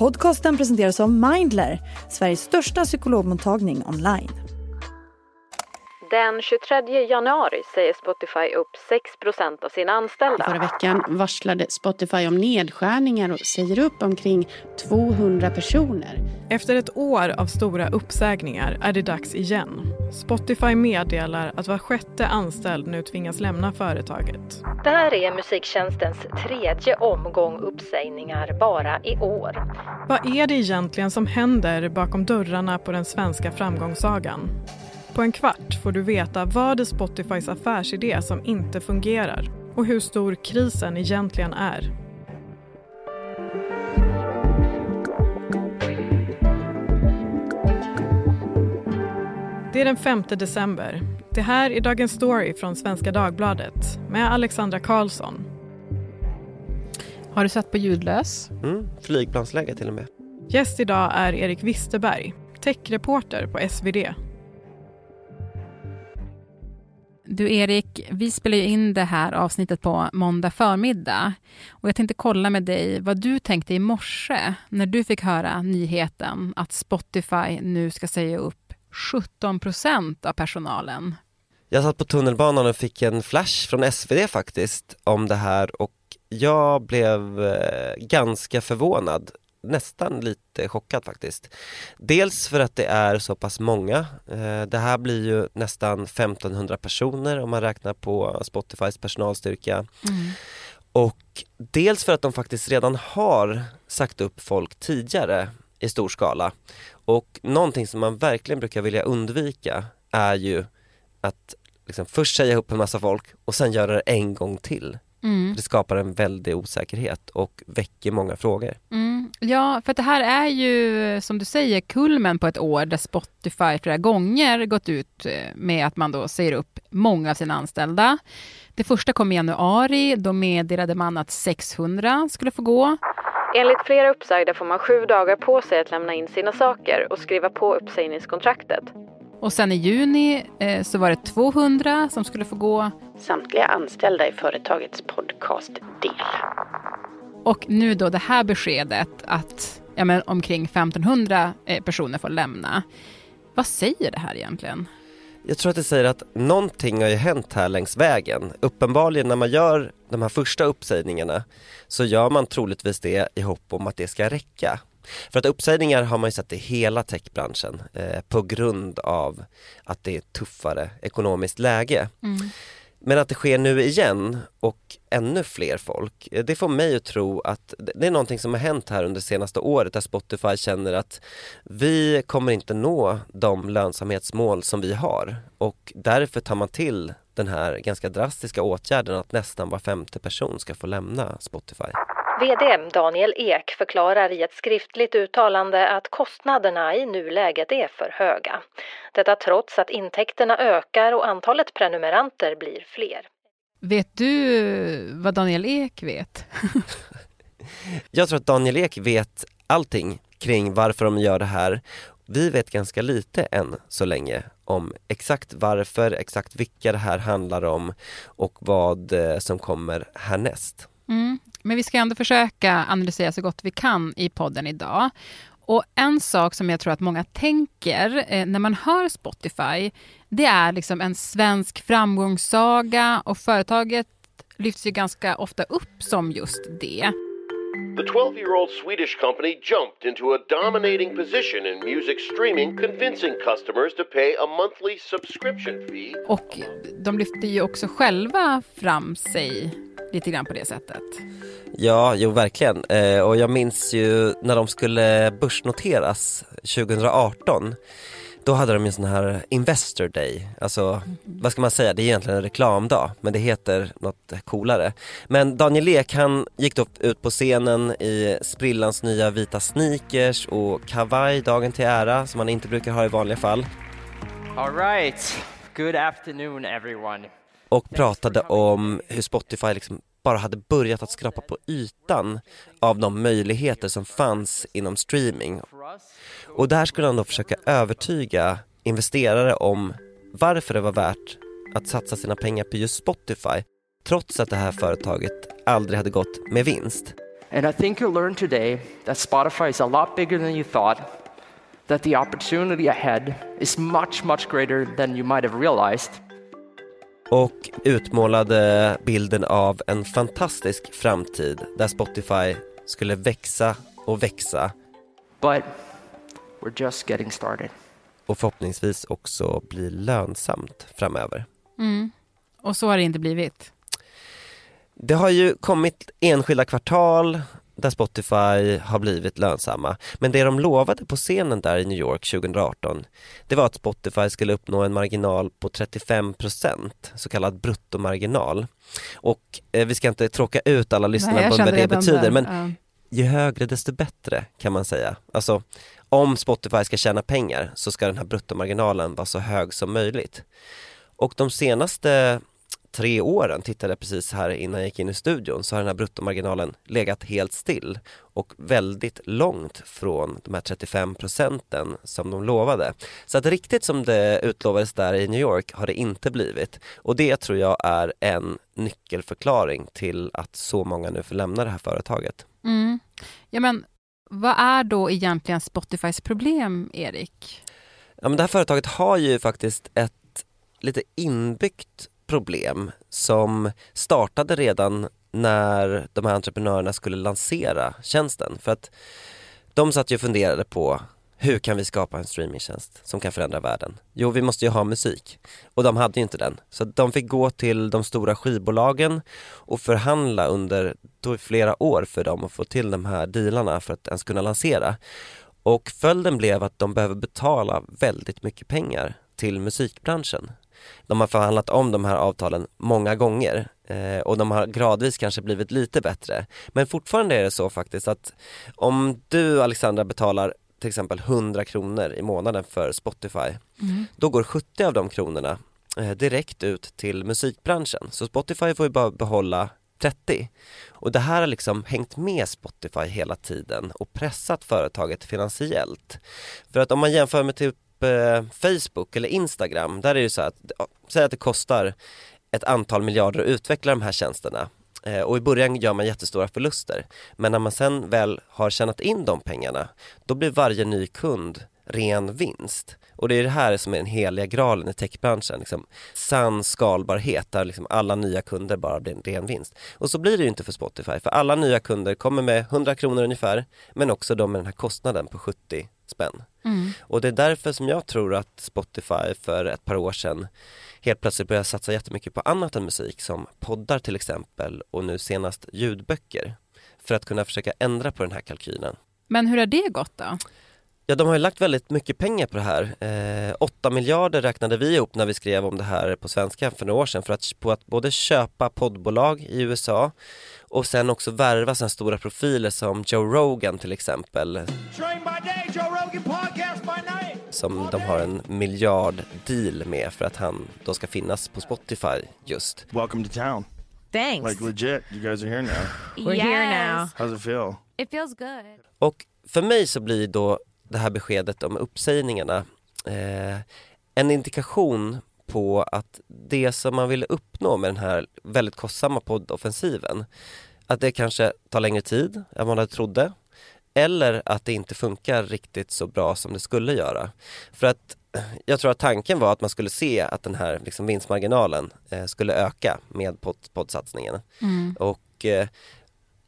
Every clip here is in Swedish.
Podcasten presenteras av Mindler, Sveriges största psykologmottagning online. Den 23 januari säger Spotify upp 6% av sina anställda. Förra veckan varslade Spotify om nedskärningar och säger upp omkring 200 personer. Efter ett år av stora uppsägningar är det dags igen. Spotify meddelar att var sjätte anställd nu tvingas lämna företaget. Det här är musiktjänstens tredje omgång uppsägningar bara i år. Vad är det egentligen som händer bakom dörrarna på den svenska framgångssagan? På en kvart får du veta vad är Spotifys affärsidé som inte fungerar och hur stor krisen egentligen är. Det är den 5 december. Det här är Dagens Story från Svenska Dagbladet med Alexandra Karlsson. Har du sett på ljudlös? Mm, flygplansläge till och med. Gäst idag är Erik Wisterberg, techreporter på SvD. Du Erik, vi spelar ju in det här avsnittet på måndag förmiddag. Och jag tänkte kolla med dig vad du tänkte i morse när du fick höra nyheten att Spotify nu ska säga upp 17 procent av personalen. Jag satt på tunnelbanan och fick en flash från SvD faktiskt om det här och jag blev eh, ganska förvånad nästan lite chockad faktiskt. Dels för att det är så pass många. Eh, det här blir ju nästan 1500 personer om man räknar på Spotifys personalstyrka. Mm. Och dels för att de faktiskt redan har sagt upp folk tidigare i stor skala. Och någonting som man verkligen brukar vilja undvika är ju att liksom först säga upp en massa folk och sen göra det en gång till. Mm. Det skapar en väldig osäkerhet och väcker många frågor. Mm. Ja, för det här är ju som du säger kulmen på ett år där Spotify flera gånger gått ut eh, med att man då säger upp många av sina anställda. Det första kom i januari, då meddelade man att 600 skulle få gå. Enligt flera uppsagda får man sju dagar på sig att lämna in sina saker och skriva på uppsägningskontraktet. Och sen i juni eh, så var det 200 som skulle få gå. Samtliga anställda i företagets podcastdel. Och nu då det här beskedet att ja, men omkring 1500 eh, personer får lämna. Vad säger det här egentligen? Jag tror att det säger att någonting har ju hänt här längs vägen. Uppenbarligen när man gör de här första uppsägningarna så gör man troligtvis det i hopp om att det ska räcka. För att uppsägningar har man ju sett i hela techbranschen eh, på grund av att det är tuffare ekonomiskt läge. Mm. Men att det sker nu igen och ännu fler folk, eh, det får mig att tro att det är någonting som har hänt här under senaste året där Spotify känner att vi kommer inte nå de lönsamhetsmål som vi har och därför tar man till den här ganska drastiska åtgärden att nästan var femte person ska få lämna Spotify. VD Daniel Ek förklarar i ett skriftligt uttalande att kostnaderna i nuläget är för höga. Detta trots att intäkterna ökar och antalet prenumeranter blir fler. Vet du vad Daniel Ek vet? Jag tror att Daniel Ek vet allting kring varför de gör det här. Vi vet ganska lite än så länge om exakt varför, exakt vilka det här handlar om och vad eh, som kommer härnäst. Mm. Men vi ska ändå försöka analysera så gott vi kan i podden idag. Och en sak som jag tror att många tänker eh, när man hör Spotify, det är liksom en svensk framgångssaga och företaget lyfts ju ganska ofta upp som just det. The 12-year-old Swedish company jumped into a dominating position in music streaming, convincing customers to pay a monthly subscription fee. Och de lyfter ju också själva fram sig lite grann på det sättet. Ja, jo verkligen. Eh, och jag minns ju när de skulle börsnoteras 2018 då hade de en sån här Investor Day, alltså mm. vad ska man säga, det är egentligen en reklamdag men det heter något coolare. Men Daniel Ek han gick då ut på scenen i sprillans nya vita sneakers och kavaj dagen till ära som han inte brukar ha i vanliga fall. All right. Good afternoon everyone. Och pratade om hur Spotify liksom bara hade börjat att skrapa på ytan av de möjligheter som fanns inom streaming. Och där skulle han då försöka övertyga investerare om varför det var värt att satsa sina pengar på just Spotify trots att det här företaget aldrig hade gått med vinst. And I think you'll learn today that Spotify is a lot bigger than you thought, that the opportunity ahead is much, much greater than you might have realized och utmålade bilden av en fantastisk framtid där Spotify skulle växa och växa But we're just getting started. och förhoppningsvis också bli lönsamt framöver. Mm. Och så har det inte blivit. Det har ju kommit enskilda kvartal där Spotify har blivit lönsamma. Men det de lovade på scenen där i New York 2018 det var att Spotify skulle uppnå en marginal på 35% så kallad bruttomarginal. Och eh, vi ska inte tråka ut alla lyssnare på vad det betyder där. men Ja. ju högre desto bättre kan man säga. Alltså om Spotify ska tjäna pengar så ska den här bruttomarginalen vara så hög som möjligt. Och de senaste tre åren, tittade precis här innan jag gick in i studion, så har den här bruttomarginalen legat helt still och väldigt långt från de här 35 procenten som de lovade. Så att riktigt som det utlovades där i New York har det inte blivit. Och det tror jag är en nyckelförklaring till att så många nu får lämna det här företaget. Mm. Ja, men vad är då egentligen Spotifys problem, Erik? Ja, men det här företaget har ju faktiskt ett lite inbyggt problem som startade redan när de här entreprenörerna skulle lansera tjänsten. För att de satt ju och funderade på hur kan vi skapa en streamingtjänst som kan förändra världen? Jo, vi måste ju ha musik. Och de hade ju inte den. Så de fick gå till de stora skivbolagen och förhandla under flera år för dem att få till de här dealarna för att ens kunna lansera. Och följden blev att de behöver betala väldigt mycket pengar till musikbranschen. De har förhandlat om de här avtalen många gånger eh, och de har gradvis kanske blivit lite bättre. Men fortfarande är det så faktiskt att om du Alexandra betalar till exempel 100 kronor i månaden för Spotify, då går 70 av de kronorna eh, direkt ut till musikbranschen. Så Spotify får ju bara behålla 30. Och det här har liksom hängt med Spotify hela tiden och pressat företaget finansiellt. För att om man jämför med eh, Facebook eller Instagram, där är det ju så att, säg att det kostar ett antal miljarder att utveckla de här tjänsterna. Eh, och i början gör man jättestora förluster. Men när man sen väl har tjänat in de pengarna, då blir varje ny kund ren vinst. Och det är det här som är den heliga graalen i techbranschen, liksom sann skalbarhet där liksom alla nya kunder bara blir en ren vinst. Och så blir det ju inte för Spotify, för alla nya kunder kommer med 100 kronor ungefär, men också de med den här kostnaden på 70 spänn. Mm. Och det är därför som jag tror att Spotify för ett par år sedan helt plötsligt började satsa jättemycket på annat än musik som poddar till exempel och nu senast ljudböcker för att kunna försöka ändra på den här kalkylen. Men hur har det gått då? Ja, de har ju lagt väldigt mycket pengar på det här. Eh, 8 miljarder räknade vi ihop när vi skrev om det här på svenska för några år sedan för att, på att både köpa poddbolag i USA och sen också värva sådana stora profiler som Joe Rogan till exempel Train by day, Joe Rogan podcast by night. som de har en miljard deal med för att han då ska finnas på Spotify just. Welcome to town. Thanks. Like legit, you guys are here now. We're here now. How's it feel? It feels good. Och för mig så blir då det här beskedet om uppsägningarna eh, en indikation på att det som man ville uppnå med den här väldigt kostsamma poddoffensiven att det kanske tar längre tid än man hade trodde eller att det inte funkar riktigt så bra som det skulle göra. För att jag tror att tanken var att man skulle se att den här liksom vinstmarginalen eh, skulle öka med podd, poddsatsningen. Och eh,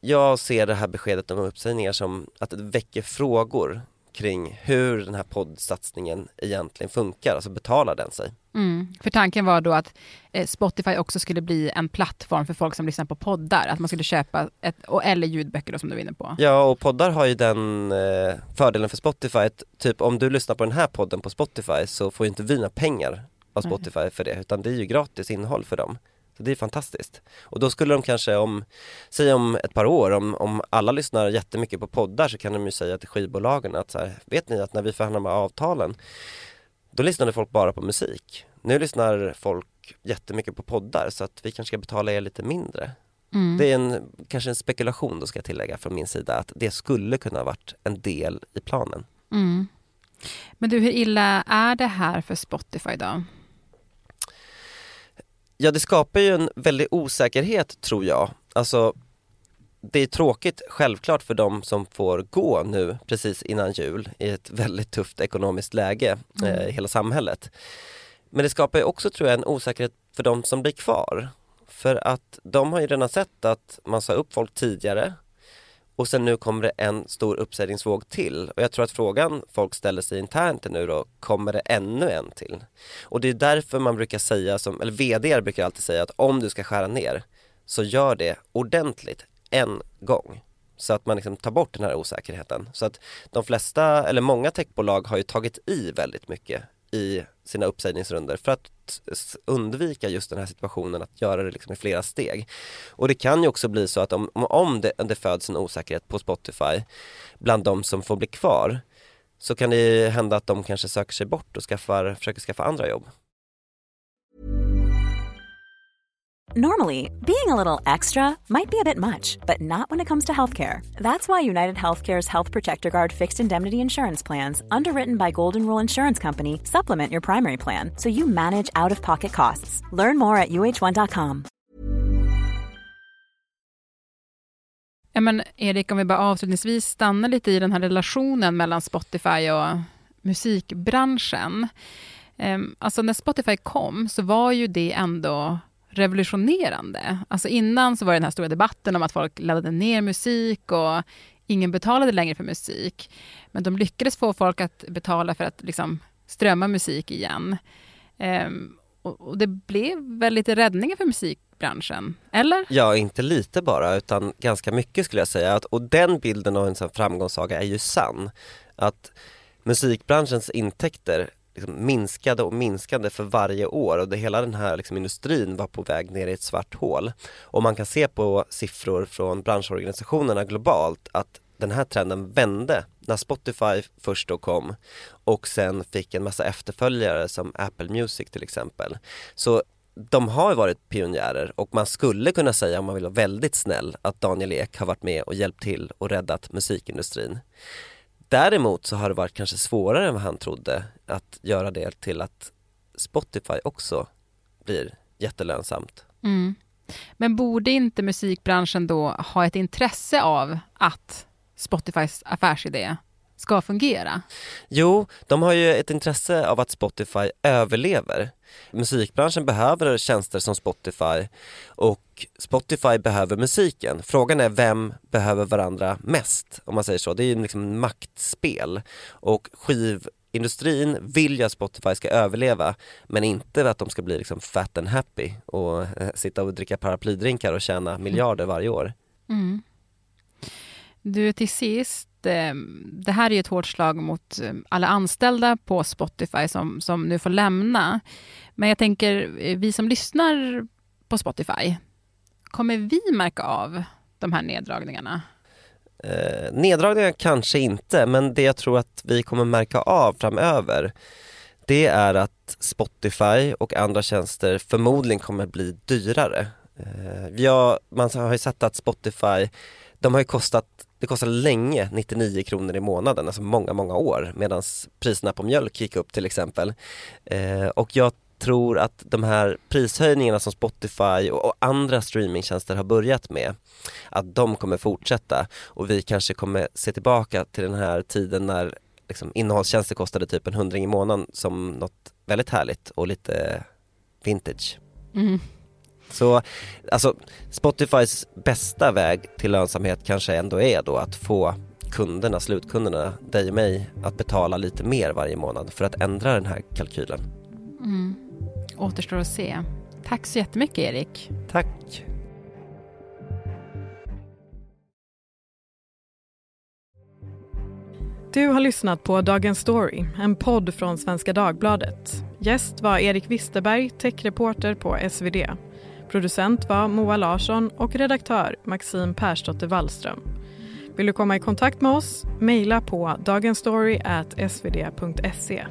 jag ser det här beskedet om uppsägningar som att det väcker frågor kring hur den här poddsatsningen egentligen funkar, alltså betalar den sig? Mm. För tanken var då att eh, Spotify också skulle bli en plattform för folk som lyssnar på poddar. Att man skulle köpa, ett, eller ljudböcker då, som du var inne på. Ja, och poddar har ju den eh, fördelen för Spotify att typ om du lyssnar på den här podden på Spotify så får ju inte vi några pengar av. Spotify för det, utan det är ju gratis innehåll för dem. Så det är fantastiskt. Och då skulle de kanske om, säg om ett par år, om, om alla lyssnar jättemycket på poddar så kan de ju säga till skivbolagen att så här, vet ni att när vi förhandlar med avtalen då lyssnade folk bara på musik. Nu lyssnar folk jättemycket på poddar så att vi kanske ska betala er lite mindre. Mm. Det är en, kanske en spekulation då ska jag tillägga från min sida att det skulle kunna ha varit en del i planen. Mm. Men du, hur illa är det här för Spotify då? Ja, det skapar ju en väldig osäkerhet tror jag. Alltså, det är tråkigt självklart för de som får gå nu precis innan jul i ett väldigt tufft ekonomiskt läge Mm. eh, i hela samhället. Men det skapar ju också tror jag en osäkerhet för de som blir kvar. För att de har ju redan sett att man sa upp folk tidigare och sen nu kommer det en stor uppsägningsvåg till. Och jag tror att frågan folk ställer sig internt är nu då, kommer det ännu en till? Och det är därför man brukar säga, som, eller VD brukar alltid säga att om du ska skära ner så gör det ordentligt en gång. Så att man liksom tar bort den här osäkerheten. Så att de flesta, eller många techbolag har ju tagit i väldigt mycket i sina uppsägningsrunder för att undvika just den här situationen att göra det liksom i flera steg. Och det kan ju också bli så att om, om- om det, det föds en osäkerhet på Spotify bland de som får bli kvar så kan det ju hända att de kanske söker sig bort och skaffar, försöker skaffa andra jobb. Normally, being a little extra might be a bit much, but not when it comes to healthcare. That's why United Healthcare's Health Protector Guard fixed indemnity insurance plans, underwritten by Golden Rule Insurance Company, supplement your primary plan so you manage out of pocket costs. Learn more at uh1.com. Ja, men Erik, om vi bara avslutningsvis stannar lite i den här relationen mellan Spotify och musikbranschen. Ehm, Alltså när Spotify kom så var ju det ändå revolutionerande. Alltså innan så var det den här stora debatten om att folk laddade ner musik och ingen betalade längre för musik. Men de lyckades få folk att betala för att liksom strömma musik igen. Ehm, och, och det blev väl lite räddningar för musikbranschen, eller? Ja, inte lite bara utan ganska mycket skulle jag säga. Att, och den bilden av en sån framgångssaga är ju sann. Att musikbranschens intäkter liksom minskade och minskade för varje år och det, hela den här liksom industrin var på väg ner i ett svart hål. Och man kan se på siffror från branschorganisationerna globalt att den här trenden vände när Spotify först då kom och sen fick en massa efterföljare som Apple Music till exempel. Så de har varit pionjärer och man skulle kunna säga om man vill vara väldigt snäll att Daniel Ek har varit med och hjälpt till och räddat musikindustrin. Däremot så har det varit kanske svårare än vad han trodde att göra det till att Spotify också blir jättelönsamt. Mm. Men borde inte musikbranschen då ha ett intresse av att Spotifys affärsidé ska fungera? Jo, de har ju ett intresse av att Spotify överlever. Musikbranschen behöver tjänster som Spotify och Spotify behöver musiken. Frågan är vem behöver varandra mest, om man säger så. Det är ju liksom maktspel och skivindustrin vill ju att Spotify ska överleva men inte att de ska bli liksom fat and happy och eh, sitta och dricka paraplydrinkar och tjäna miljarder varje år. Mm. Du, till sist, Ehm, det här är ju ett hårt slag mot ehm, alla anställda på Spotify som, som nu får lämna. Men jag tänker, eh, vi som lyssnar på Spotify, kommer vi märka av de här neddragningarna? Eh, neddragningar kanske inte, men det jag tror att vi kommer märka av framöver det är att Spotify och andra tjänster förmodligen kommer bli dyrare. Eh, vi har, man har ju sett att Spotify, de har ju kostat, det kostade länge 99 kronor i månaden, alltså många, många år, medan priserna på mjölk gick upp till exempel. Eh, och jag tror att de här prishöjningarna som Spotify och, och andra streamingtjänster har börjat med, att de kommer fortsätta och vi kanske kommer se tillbaka till den här tiden när liksom, innehållstjänster kostade typ en hundring i månaden som något väldigt härligt och lite vintage. Mm. Så alltså Spotifys bästa väg till lönsamhet kanske ändå är då att få kunderna, slutkunderna, dig och mig, att betala lite mer varje månad för att ändra den här kalkylen. Mm. Återstår att se. Tack så jättemycket, Erik. Tack. Du har lyssnat på Dagens Story, en podd från Svenska Dagbladet. Gäst var Erik Wisterberg, techreporter på SvD. Producent var Moa Larsson och redaktör Maxim Persdotter Wallström. Vill du komma i kontakt med oss? Mejla på dagensstory.svd.se.